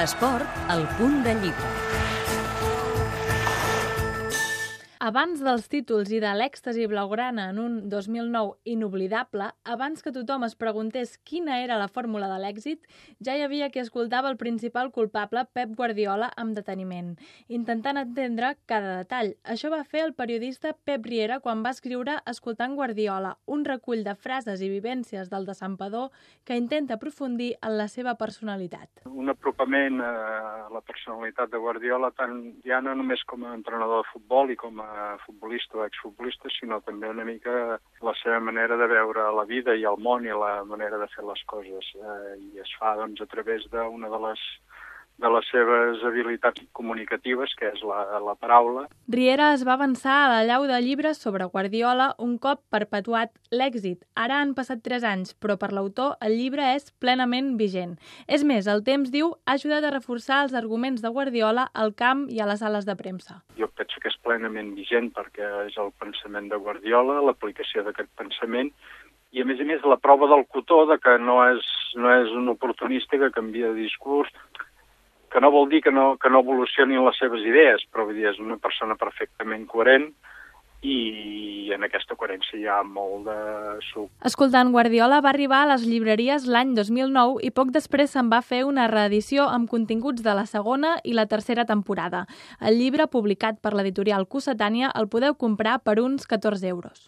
L'esport, al punt de llibre. Abans dels títols i de l'èxtasi blaugrana en un 2009 inoblidable, abans que tothom es preguntés quina era la fórmula de l'èxit, ja hi havia qui escoltava el principal culpable, Pep Guardiola, amb deteniment, intentant entendre cada detall. Això va fer el periodista Pep Riera quan va escriure Escoltant Guardiola, un recull de frases i vivències del desampador que intenta aprofundir en la seva personalitat. Un apropament a la personalitat de Guardiola, tant ja no només com a entrenador de futbol i com a futbolista o exfutbolista, sinó també una mica la seva manera de veure la vida i el món i la manera de fer les coses. Eh, I es fa doncs, a través d'una de les de les seves habilitats comunicatives, que és la, la paraula. Riera es va avançar a la llau de llibres sobre Guardiola un cop perpetuat l'èxit. Ara han passat tres anys, però per l'autor el llibre és plenament vigent. És més, el temps, diu, ha ajudat a reforçar els arguments de Guardiola al camp i a les sales de premsa. Jo penso que és plenament vigent perquè és el pensament de Guardiola, l'aplicació d'aquest pensament, i a més a més la prova del cotó de que no és, no és un oportunista que canvia de discurs, que no vol dir que no, que no evolucionin les seves idees, però vull dir, és una persona perfectament coherent i en aquesta coherència hi ha molt de suc. Escoltant Guardiola va arribar a les llibreries l'any 2009 i poc després se'n va fer una reedició amb continguts de la segona i la tercera temporada. El llibre, publicat per l'editorial Cossetània, el podeu comprar per uns 14 euros.